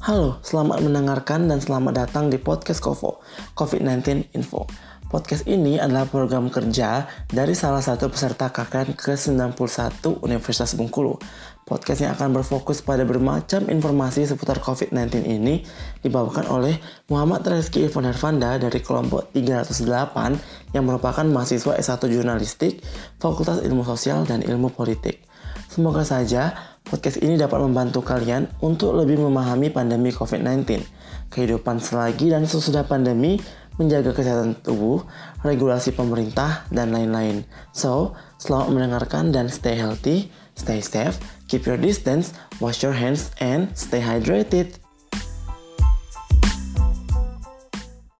Halo, selamat mendengarkan dan selamat datang di podcast KOVO, COVID-19 Info. Podcast ini adalah program kerja dari salah satu peserta KKN ke-91 Universitas Bengkulu. Podcast yang akan berfokus pada bermacam informasi seputar COVID-19 ini dibawakan oleh Muhammad Reski Irfan Hervanda dari kelompok 308 yang merupakan mahasiswa S1 Jurnalistik, Fakultas Ilmu Sosial dan Ilmu Politik. Semoga saja podcast ini dapat membantu kalian untuk lebih memahami pandemi COVID-19, kehidupan selagi dan sesudah pandemi, menjaga kesehatan tubuh, regulasi pemerintah, dan lain-lain. So, selamat mendengarkan dan stay healthy, stay safe, keep your distance, wash your hands, and stay hydrated.